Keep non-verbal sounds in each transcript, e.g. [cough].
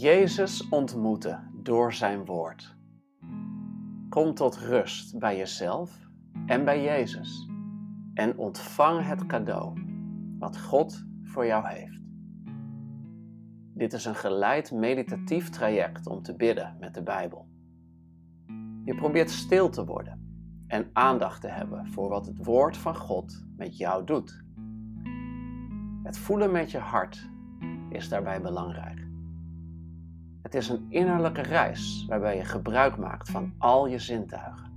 Jezus ontmoeten door zijn woord. Kom tot rust bij jezelf en bij Jezus en ontvang het cadeau wat God voor jou heeft. Dit is een geleid meditatief traject om te bidden met de Bijbel. Je probeert stil te worden en aandacht te hebben voor wat het woord van God met jou doet. Het voelen met je hart is daarbij belangrijk. Het is een innerlijke reis waarbij je gebruik maakt van al je zintuigen.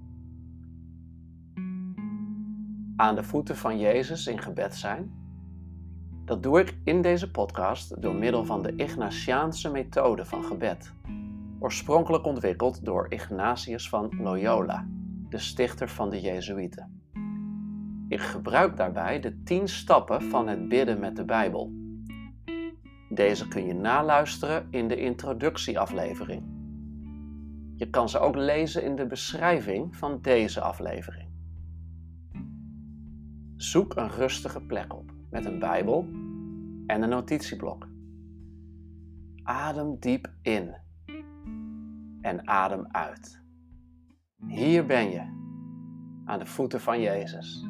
Aan de voeten van Jezus in gebed zijn. Dat doe ik in deze podcast door middel van de Ignatiaanse methode van gebed, oorspronkelijk ontwikkeld door Ignatius van Loyola, de stichter van de Jezuïeten. Ik gebruik daarbij de tien stappen van het bidden met de Bijbel deze kun je naluisteren in de introductieaflevering. Je kan ze ook lezen in de beschrijving van deze aflevering. Zoek een rustige plek op met een Bijbel en een notitieblok. Adem diep in en adem uit. Hier ben je, aan de voeten van Jezus.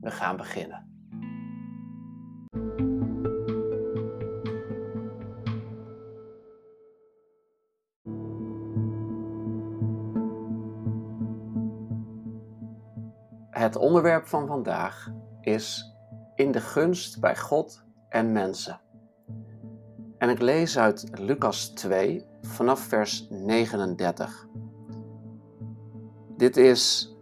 We gaan beginnen. Het onderwerp van vandaag is in de gunst bij God en mensen. En ik lees uit Lucas 2 vanaf vers 39. Dit is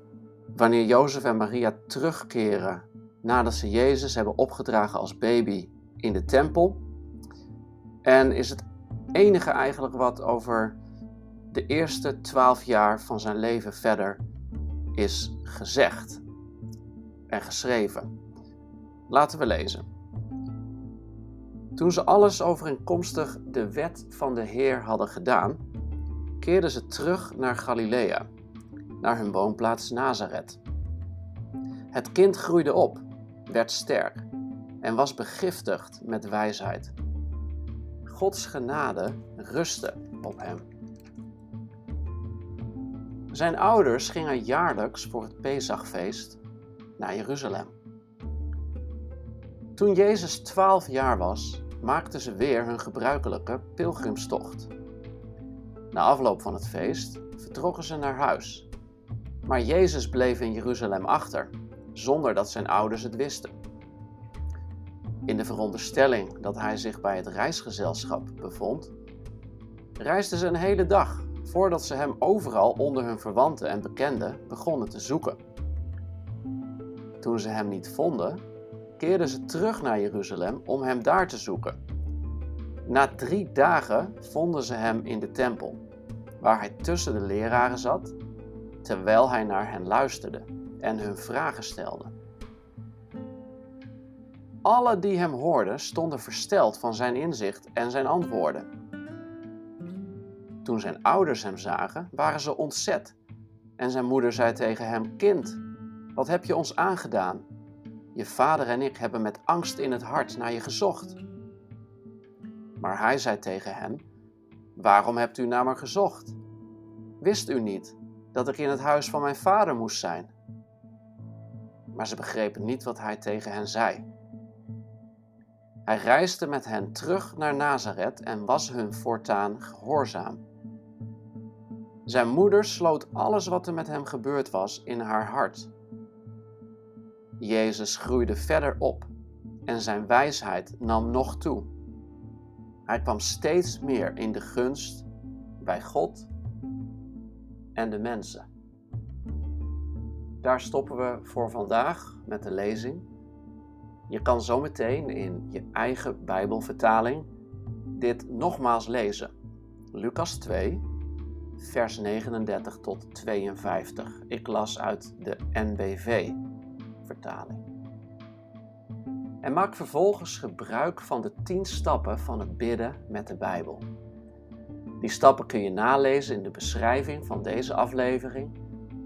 wanneer Jozef en Maria terugkeren nadat ze Jezus hebben opgedragen als baby in de tempel. En is het enige eigenlijk wat over de eerste twaalf jaar van zijn leven verder is gezegd en geschreven. Laten we lezen. Toen ze alles overeenkomstig de wet van de Heer hadden gedaan, keerden ze terug naar Galilea, naar hun woonplaats Nazareth. Het kind groeide op, werd sterk en was begiftigd met wijsheid. Gods genade rustte op hem. Zijn ouders gingen jaarlijks voor het Pesachfeest naar Jeruzalem. Toen Jezus twaalf jaar was, maakten ze weer hun gebruikelijke pilgrimstocht. Na afloop van het feest vertrokken ze naar huis. Maar Jezus bleef in Jeruzalem achter, zonder dat zijn ouders het wisten. In de veronderstelling dat hij zich bij het reisgezelschap bevond, reisden ze een hele dag voordat ze hem overal onder hun verwanten en bekenden begonnen te zoeken. Toen ze hem niet vonden, keerden ze terug naar Jeruzalem om hem daar te zoeken. Na drie dagen vonden ze hem in de tempel, waar hij tussen de leraren zat, terwijl hij naar hen luisterde en hun vragen stelde. Alle die hem hoorden stonden versteld van zijn inzicht en zijn antwoorden. Toen zijn ouders hem zagen, waren ze ontzet. En zijn moeder zei tegen hem: Kind, wat heb je ons aangedaan? Je vader en ik hebben met angst in het hart naar je gezocht. Maar hij zei tegen hen: Waarom hebt u naar me gezocht? Wist u niet dat ik in het huis van mijn vader moest zijn? Maar ze begrepen niet wat hij tegen hen zei. Hij reisde met hen terug naar Nazareth en was hun voortaan gehoorzaam. Zijn moeder sloot alles wat er met hem gebeurd was in haar hart. Jezus groeide verder op en zijn wijsheid nam nog toe. Hij kwam steeds meer in de gunst bij God en de mensen. Daar stoppen we voor vandaag met de lezing. Je kan zometeen in je eigen Bijbelvertaling dit nogmaals lezen. Lucas 2, vers 39 tot 52. Ik las uit de NBV vertaling. En maak vervolgens gebruik van de 10 stappen van het bidden met de Bijbel. Die stappen kun je nalezen in de beschrijving van deze aflevering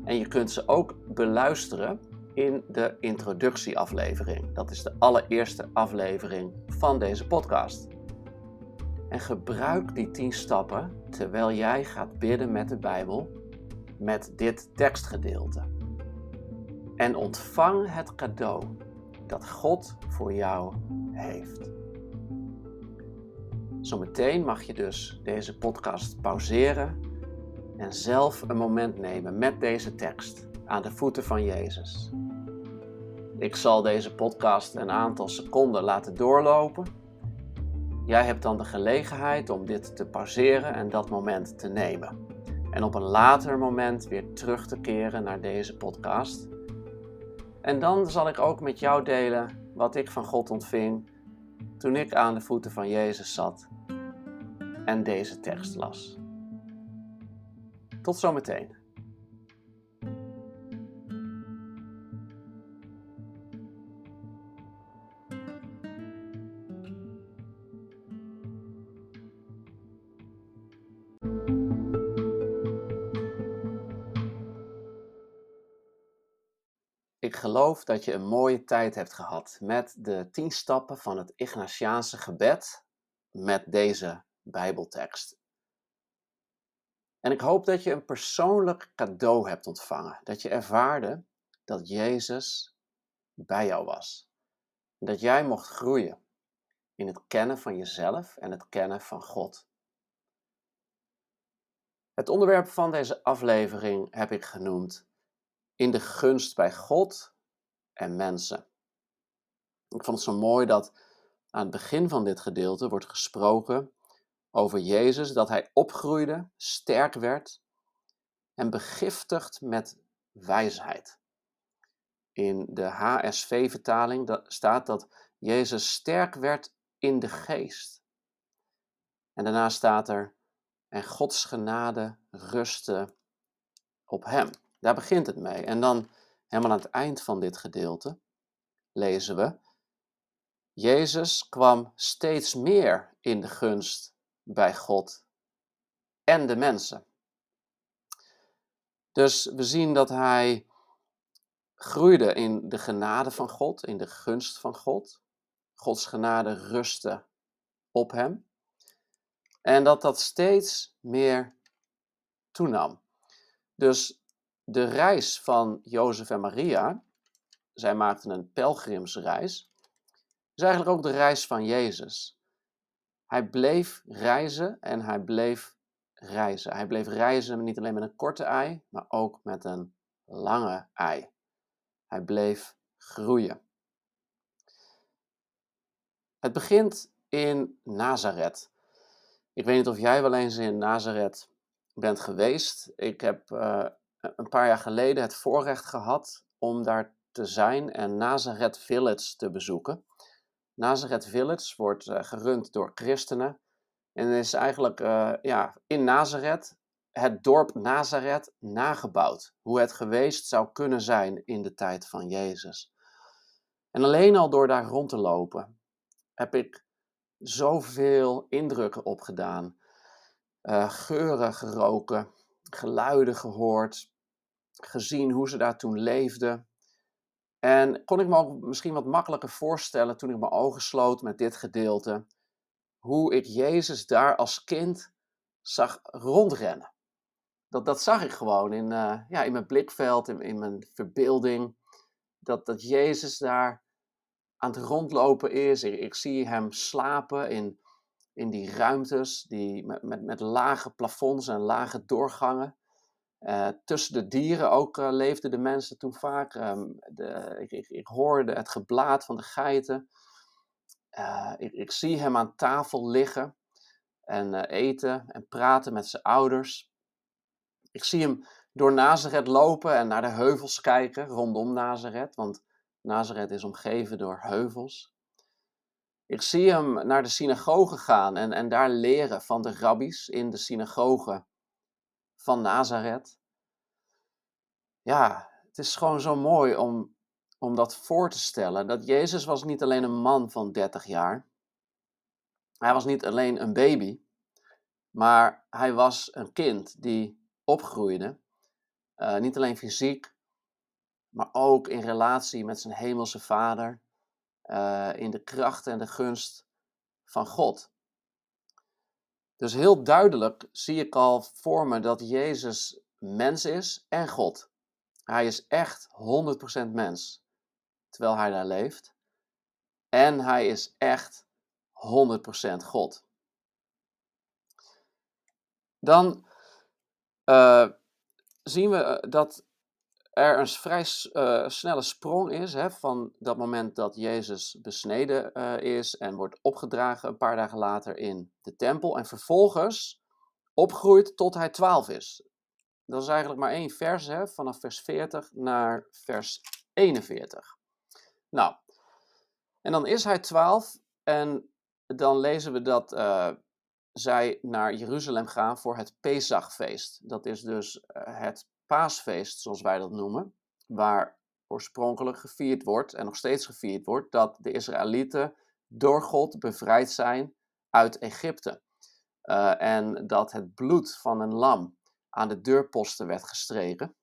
en je kunt ze ook beluisteren in de introductieaflevering. Dat is de allereerste aflevering van deze podcast. En gebruik die tien stappen terwijl jij gaat bidden met de Bijbel, met dit tekstgedeelte. En ontvang het cadeau dat God voor jou heeft. Zometeen mag je dus deze podcast pauzeren en zelf een moment nemen met deze tekst aan de voeten van Jezus. Ik zal deze podcast een aantal seconden laten doorlopen. Jij hebt dan de gelegenheid om dit te pauzeren en dat moment te nemen. En op een later moment weer terug te keren naar deze podcast. En dan zal ik ook met jou delen wat ik van God ontving toen ik aan de voeten van Jezus zat en deze tekst las. Tot zometeen. Geloof dat je een mooie tijd hebt gehad met de tien stappen van het Ignatiaanse gebed met deze Bijbeltekst. En ik hoop dat je een persoonlijk cadeau hebt ontvangen. Dat je ervaarde dat Jezus bij jou was. Dat jij mocht groeien in het kennen van jezelf en het kennen van God. Het onderwerp van deze aflevering heb ik genoemd in de gunst bij God en mensen. Ik vond het zo mooi dat aan het begin van dit gedeelte wordt gesproken over Jezus, dat hij opgroeide, sterk werd en begiftigd met wijsheid. In de HSV-vertaling staat dat Jezus sterk werd in de geest. En daarna staat er, en Gods genade rustte op hem. Daar begint het mee. En dan helemaal aan het eind van dit gedeelte lezen we, Jezus kwam steeds meer in de gunst bij God en de mensen. Dus we zien dat hij groeide in de genade van God, in de gunst van God. Gods genade rustte op hem. En dat dat steeds meer toenam. Dus de reis van Jozef en Maria, zij maakten een pelgrimsreis, is eigenlijk ook de reis van Jezus. Hij bleef reizen en hij bleef reizen. Hij bleef reizen niet alleen met een korte ei, maar ook met een lange ei. Hij bleef groeien. Het begint in Nazareth. Ik weet niet of jij wel eens in Nazareth bent geweest. Ik heb uh, een paar jaar geleden het voorrecht gehad om daar te zijn en Nazareth Village te bezoeken. Nazareth Village wordt uh, gerund door christenen. En is eigenlijk uh, ja, in Nazareth het dorp Nazareth nagebouwd. Hoe het geweest zou kunnen zijn in de tijd van Jezus. En alleen al door daar rond te lopen heb ik zoveel indrukken opgedaan. Uh, geuren geroken, geluiden gehoord, gezien hoe ze daar toen leefden. En kon ik me ook misschien wat makkelijker voorstellen toen ik mijn ogen sloot met dit gedeelte, hoe ik Jezus daar als kind zag rondrennen. Dat, dat zag ik gewoon in, uh, ja, in mijn blikveld, in, in mijn verbeelding. Dat, dat Jezus daar aan het rondlopen is. Ik, ik zie hem slapen in, in die ruimtes die, met, met, met lage plafonds en lage doorgangen. Uh, tussen de dieren ook uh, leefden de mensen toen vaak. Um, de, ik, ik, hoorde het geblaat van de geiten. Ik, ik, zie hem aan tafel liggen en eten en praten met zijn ouders. Ik zie hem door Nazareth lopen en naar de heuvels kijken rondom Nazareth, want Nazareth is omgeven door heuvels. Ik zie hem naar de synagoge gaan en, en daar leren van de rabbies in de synagoge van Nazareth. Ja, het is gewoon zo mooi om, om dat voor te stellen. Dat Jezus was niet alleen een man van 30 jaar. Hij was niet alleen een baby. Maar hij was een kind die opgroeide. Uh, niet alleen fysiek, maar ook in relatie met zijn hemelse vader. Uh, in de kracht en de gunst van God. Dus heel duidelijk zie ik al voor me dat Jezus mens is en God. Hij is echt 100% mens, terwijl hij daar leeft. En hij is echt 100% God. Dan uh, zien we eh, dat er een vrij uh, snelle sprong is hè, van dat moment dat Jezus besneden uh, is en wordt opgedragen een paar dagen later in de tempel en vervolgens opgroeit tot hij 12 is. Dat is eigenlijk maar één vers, hè, vanaf vers 40 naar vers 41. Nou, en dan is hij 12 en dan lezen we dat uh, zij naar Jeruzalem gaan voor het Pesachfeest. Dat is dus het paasfeest, zoals wij dat noemen, waar oorspronkelijk gevierd wordt en nog steeds gevierd wordt, dat de Israëlieten door God bevrijd zijn uit Egypte. Uh, en dat het bloed van een lam aan de deurposten werd gestreken.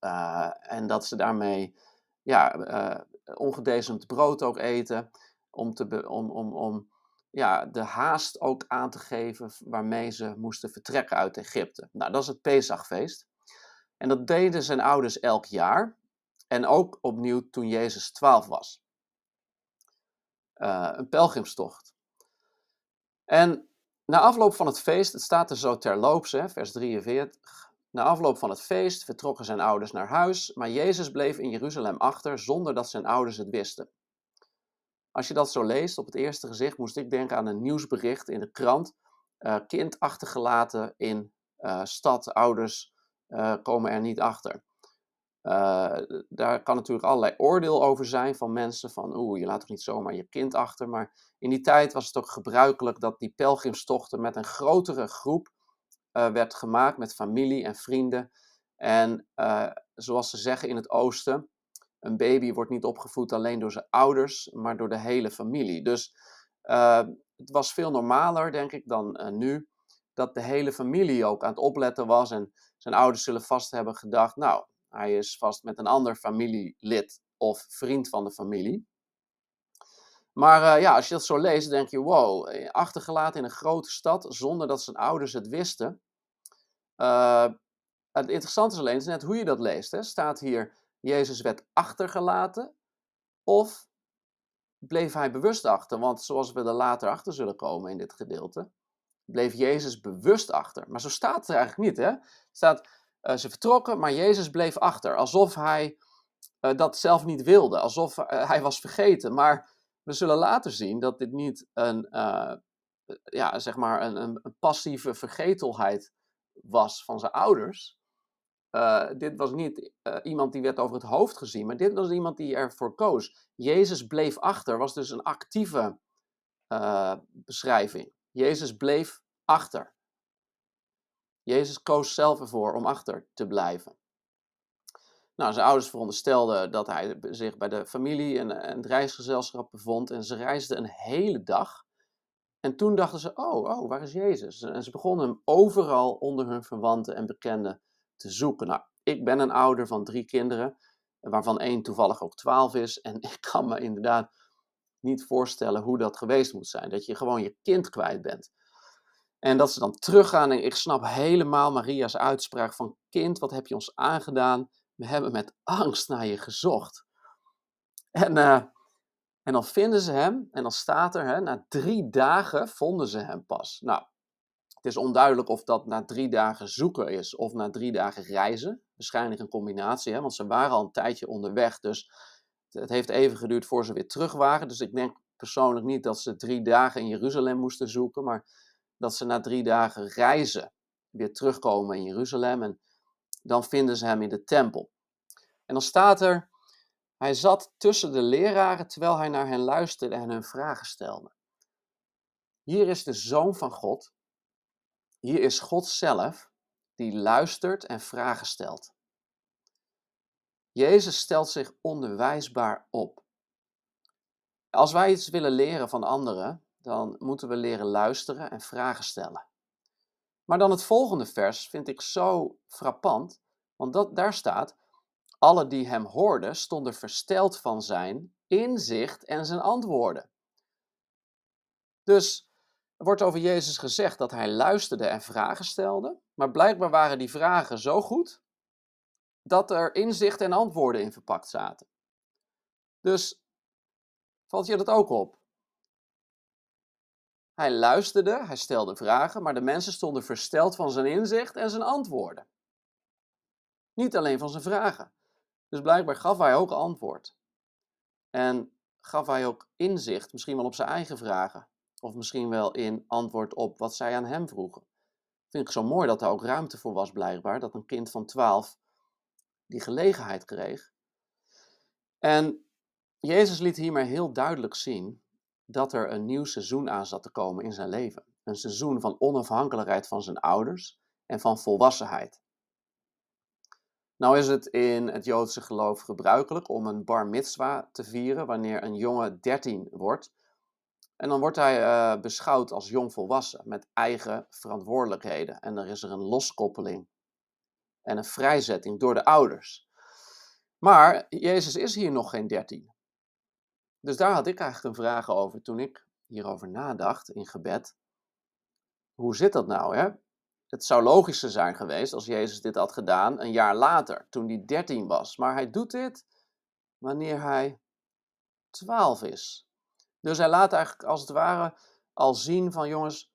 Uh, en dat ze daarmee ja, uh, ongedezemd brood ook eten, om, te om, om, om ja, de haast ook aan te geven waarmee ze moesten vertrekken uit Egypte. Nou, dat is het Pesachfeest. En dat deden zijn ouders elk jaar. En ook opnieuw toen Jezus 12 was. Uh, een pelgrimstocht. En na afloop van het feest, het staat er zo terloops, hè, vers 43. Na afloop van het feest vertrokken zijn ouders naar huis, maar Jezus bleef in Jeruzalem achter zonder dat zijn ouders het wisten. Als je dat zo leest, op het eerste gezicht moest ik denken aan een nieuwsbericht in de krant. Uh, kind achtergelaten in uh, stad, ouders uh, komen er niet achter. Uh, daar kan natuurlijk allerlei oordeel over zijn van mensen van oeh, je laat toch niet zomaar je kind achter. Maar in die tijd was het ook gebruikelijk dat die pelgrimstochten met een grotere groep uh, werd gemaakt met familie en vrienden. En zoals ze zeggen in het oosten, een baby wordt niet opgevoed alleen door zijn ouders, maar door de hele familie. Dus het was veel normaler, denk ik, dan nu, dat de hele familie ook aan het opletten was en zijn ouders zullen vast hebben gedacht, nou, hij is vast met een ander familielid of vriend van de familie. Maar uh, ja, als je dat zo leest, denk je, wow, eh, achtergelaten in een grote stad zonder dat zijn ouders het wisten. Uh, het interessante is alleen is net hoe je dat leest. Hè. Staat hier, Jezus werd achtergelaten of bleef hij bewust achter? Want zoals we er later achter zullen komen in dit gedeelte, bleef Jezus bewust achter. Maar zo staat het eigenlijk niet. Hè? Het staat, uh, ze vertrokken, maar Jezus bleef achter. Alsof hij uh, dat zelf niet wilde. Alsof uh, hij was vergeten. Maar we zullen later zien dat dit niet een, ja, zeg maar een, een, passieve vergetelheid was van zijn ouders. dit was niet iemand die werd over het hoofd gezien, maar dit was iemand die ervoor koos. Jezus bleef achter, was dus een actieve beschrijving. Jezus bleef achter. Jezus koos zelf ervoor om achter te blijven. Nou, zijn ouders veronderstelden dat hij zich bij de familie en, het reisgezelschap bevond. En ze reisden een hele dag. En toen dachten ze, oh, oh, waar is Jezus? En ze begonnen hem overal onder hun verwanten en bekenden te zoeken. Nou, ik ben een ouder van drie kinderen, waarvan één toevallig ook twaalf is. En [laughs] ik kan me inderdaad niet voorstellen hoe dat geweest moet zijn. Dat je gewoon je kind kwijt bent. En dat ze dan teruggaan en ik snap helemaal Maria's uitspraak van kind, wat heb je ons aangedaan? We hebben met angst naar je gezocht. En, uh, en dan vinden ze hem en dan staat er, hè, na drie dagen vonden ze hem pas. Nou, het is onduidelijk of dat na drie dagen zoeken is of na drie dagen reizen. Waarschijnlijk een combinatie, hè, want ze waren al een tijdje onderweg. Dus het heeft even geduurd voor ze weer terug waren. Dus ik denk persoonlijk niet dat ze drie dagen in Jeruzalem moesten zoeken, maar dat ze na drie dagen reizen weer terugkomen in Jeruzalem. En dan vinden ze hem in de tempel. En dan staat er, hij zat tussen de leraren terwijl hij naar hen luisterde en hun vragen stelde. Hier is de Zoon van God. Hier is God zelf die luistert en vragen stelt. Jezus stelt zich onderwijsbaar op. Als wij iets willen leren van anderen, dan moeten we leren luisteren en vragen stellen. Maar dan het volgende vers vind ik zo frappant, want dat, daar staat: Alle die hem hoorden stonden versteld van zijn inzicht en zijn antwoorden. Dus Er wordt over Jezus gezegd dat hij luisterde en vragen stelde, maar blijkbaar waren die vragen zo goed dat er inzicht en antwoorden in verpakt zaten. Dus valt je dat ook op? Hij luisterde, hij stelde vragen, maar de mensen stonden versteld van zijn inzicht en zijn antwoorden. Niet alleen van zijn vragen. Dus blijkbaar gaf hij ook antwoord. En gaf hij ook inzicht, misschien wel op zijn eigen vragen. Of misschien wel in antwoord op wat zij aan hem vroegen. Vind ik zo mooi dat er ook ruimte voor was, blijkbaar. Dat een kind van 12 die gelegenheid kreeg. En Jezus liet hier maar heel duidelijk zien dat er een nieuw seizoen aan zat te komen in zijn leven. Een seizoen van onafhankelijkheid van zijn ouders en van volwassenheid. Nou is het in het Joodse geloof gebruikelijk om een bar mitzwa te vieren wanneer een jongen 13 wordt. En dan wordt hij uh, beschouwd als jongvolwassen met eigen verantwoordelijkheden. En er is er een loskoppeling en een vrijzetting door de ouders. Maar Jezus is hier nog geen 13. Dus daar had ik eigenlijk een vraag over toen ik hierover nadacht in gebed. Hoe zit dat nou? Hè? Het zou logischer zijn geweest als Jezus dit had gedaan een jaar later, toen hij 13 was. Maar hij doet dit wanneer hij 12 is. Dus hij laat eigenlijk als het ware al zien van jongens,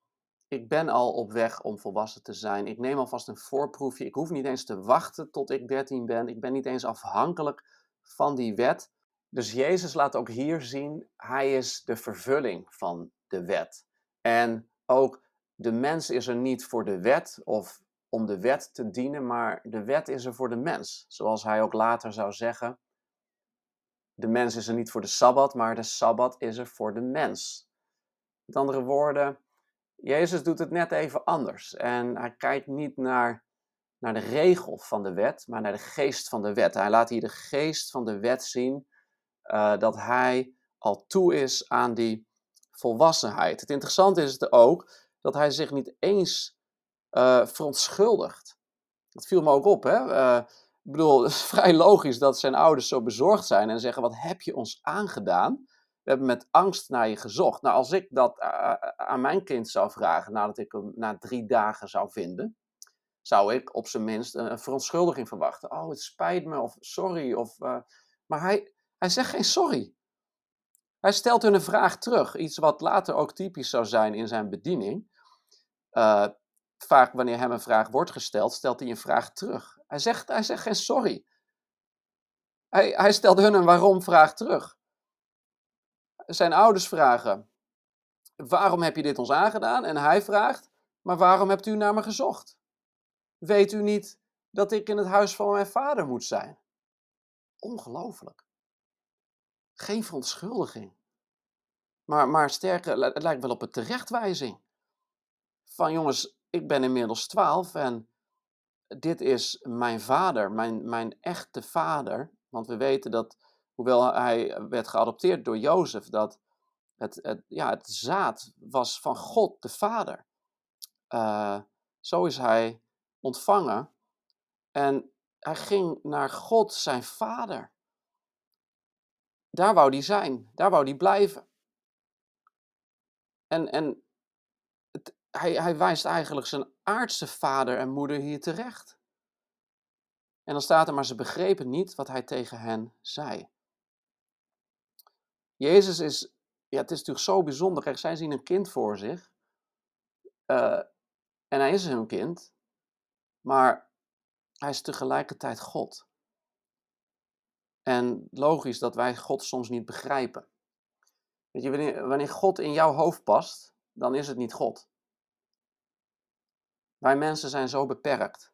ik ben al op weg om volwassen te zijn. Ik neem alvast een voorproefje. Ik hoef niet eens te wachten tot ik 13 ben. Ik ben niet eens afhankelijk van die wet. Dus Jezus laat ook hier zien, hij is de vervulling van de wet. En ook de mens is er niet voor de wet of om de wet te dienen, maar de wet is er voor de mens. Zoals hij ook later zou zeggen, de mens is er niet voor de Sabbat, maar de Sabbat is er voor de mens. Met andere woorden, Jezus doet het net even anders. En hij kijkt niet naar, naar de regel van de wet, maar naar de geest van de wet. Hij laat hier de geest van de wet zien uh, dat hij al toe is aan die volwassenheid. Het interessante is het ook dat hij zich niet eens uh, verontschuldigt. Dat viel me ook op. Hè? Uh, ik bedoel, [laughs] het is vrij logisch dat zijn ouders zo bezorgd zijn en zeggen: Wat heb je ons aangedaan? We hebben met angst naar je gezocht. Nou, als ik dat aan mijn kind zou vragen nadat ik hem na drie dagen zou vinden, zou ik op zijn minst een, verontschuldiging verwachten. Oh, het spijt me, of sorry. Of, maar hij, hij zegt geen sorry. Hij stelt hun een vraag terug, iets wat later ook typisch zou zijn in zijn bediening. Vaak wanneer hem een vraag wordt gesteld, stelt hij een vraag terug. Hij zegt, hij zegt geen sorry. Hij, hij stelt hun een waarom-vraag terug. Zijn ouders vragen: Waarom heb je dit ons aangedaan? En hij vraagt: Maar waarom hebt u naar me gezocht? Weet u niet dat ik in het huis van mijn vader moet zijn? Ongelooflijk. Geen verontschuldiging. Maar, maar sterker, het lijkt wel op een terechtwijzing. Van jongens, ik ben inmiddels twaalf en dit is mijn vader, mijn, mijn echte vader. Want we weten dat, hoewel hij werd geadopteerd door Jozef, dat het, het, ja, het zaad was van God, de vader. Uh, zo is hij ontvangen. En hij ging naar God, zijn vader. Daar wou hij zijn, daar wou hij blijven. En, en het, hij, hij wijst eigenlijk zijn aardse vader en moeder hier terecht. En dan staat er, maar ze begrepen niet wat hij tegen hen zei. Jezus is, ja, het is natuurlijk zo bijzonder. Kijk, zij zien een kind voor zich. Uh, en hij is hun kind. Maar hij is tegelijkertijd God. En logisch dat wij God soms niet begrijpen. Weet je, wanneer, wanneer God in jouw hoofd past, dan is het niet God. Wij mensen zijn zo beperkt.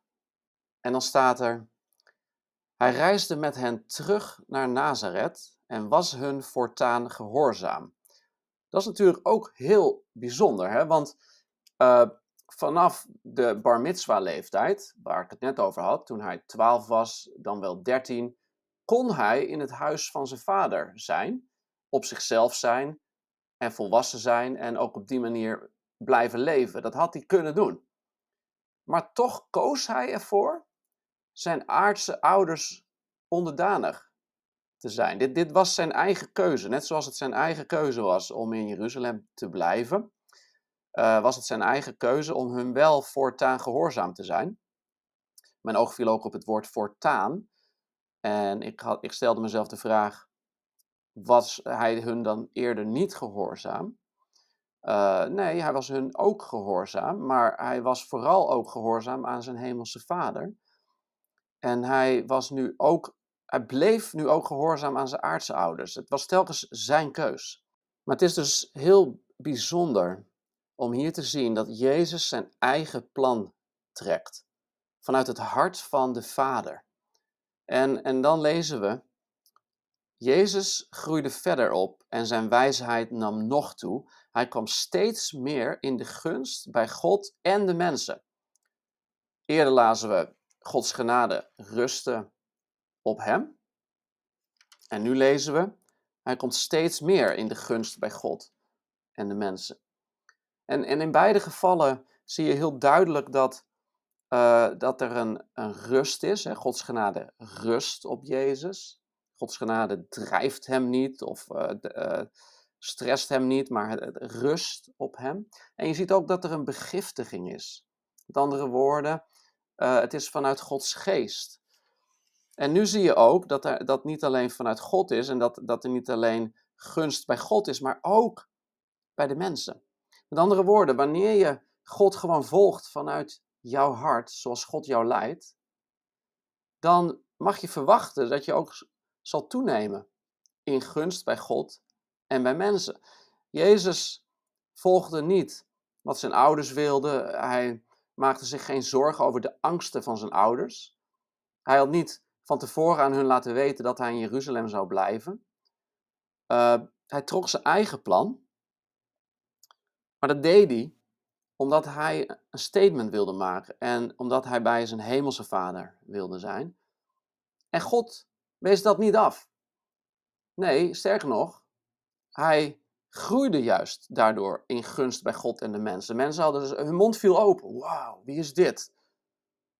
En dan staat er, hij reisde met hen terug naar Nazareth en was hun voortaan gehoorzaam. Dat is natuurlijk ook heel bijzonder, hè? want uh, vanaf de bar mitzwa leeftijd, waar ik het net over had, toen hij 12 was, dan wel 13, kon hij in het huis van zijn vader zijn, op zichzelf zijn en volwassen zijn en ook op die manier blijven leven. Dat had hij kunnen doen. Maar toch koos hij ervoor zijn aardse ouders onderdanig te zijn. Dit, dit was zijn eigen keuze, net zoals het zijn eigen keuze was om in Jeruzalem te blijven. eh, was het zijn eigen keuze om hun wel voortaan gehoorzaam te zijn. Mijn oog viel ook op het woord voortaan. En ik, had, ik stelde mezelf de vraag: was hij hun dan eerder niet gehoorzaam? Uh, nee, hij was hun ook gehoorzaam, maar hij was vooral ook gehoorzaam aan zijn hemelse vader. En hij was nu ook, hij bleef nu ook gehoorzaam aan zijn aardse ouders. Het was telkens zijn keus. Maar het is dus heel bijzonder om hier te zien dat Jezus zijn eigen plan trekt. Vanuit het hart van de Vader. En, en dan lezen we, Jezus groeide verder op en zijn wijsheid nam nog toe. Hij kwam steeds meer in de gunst bij God en de mensen. Eerder lazen we Gods genade rustte op hem. En nu lezen we, hij komt steeds meer in de gunst bij God en de mensen. En, en in beide gevallen zie je heel duidelijk dat, uh, dat er een, een rust is. Hè? Gods genade rust op Jezus. Gods genade drijft hem niet of uh, uh, stresst hem niet, maar het, het rust op hem. En je ziet ook dat er een begiftiging is. Met andere woorden, het is vanuit Gods geest. En nu zie je ook dat dat niet alleen vanuit God is en dat, dat er niet alleen gunst bij God is, maar ook bij de mensen. Met andere woorden, wanneer je God gewoon volgt vanuit jouw hart, zoals God jou leidt, dan mag je verwachten dat je ook zal toenemen in gunst bij God en bij mensen. Jezus volgde niet wat zijn ouders wilden. Hij maakte zich geen zorgen over de angsten van zijn ouders. Hij had niet van tevoren aan hun laten weten dat hij in Jeruzalem zou blijven. Uh, hij trok zijn eigen plan. Maar dat deed hij omdat hij een statement wilde maken en omdat hij bij zijn hemelse vader wilde zijn. En God wees dat niet af. Nee, sterker nog, hij groeide juist daardoor in gunst bij God en de mensen. Mensen hadden dus, hun mond viel open. Wauw, wie is dit?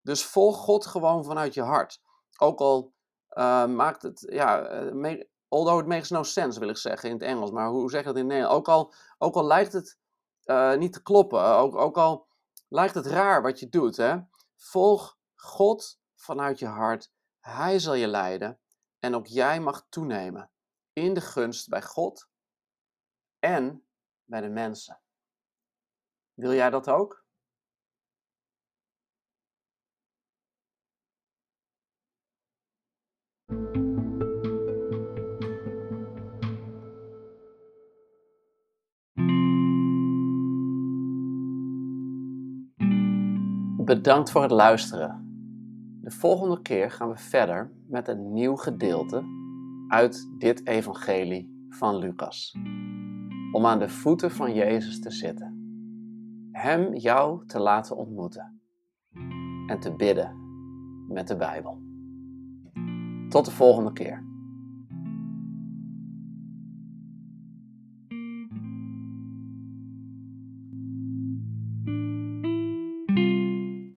Dus volg God gewoon vanuit je hart. Ook al uh, maakt het, ja, uh, although it makes no sense wil ik zeggen in het Engels, maar hoe zeg je dat in het Nederlands? Ook al, ook al lijkt het uh, niet te kloppen. Ook, ook al lijkt het raar wat je doet, hè? volg God vanuit je hart. Hij zal je leiden en ook jij mag toenemen in de gunst bij God en bij de mensen. Wil jij dat ook? Bedankt voor het luisteren. De volgende keer gaan we verder met een nieuw gedeelte uit dit evangelie van Lucas. Om aan de voeten van Jezus te zitten. Hem jou te laten ontmoeten. En te bidden met de Bijbel. Tot de volgende keer.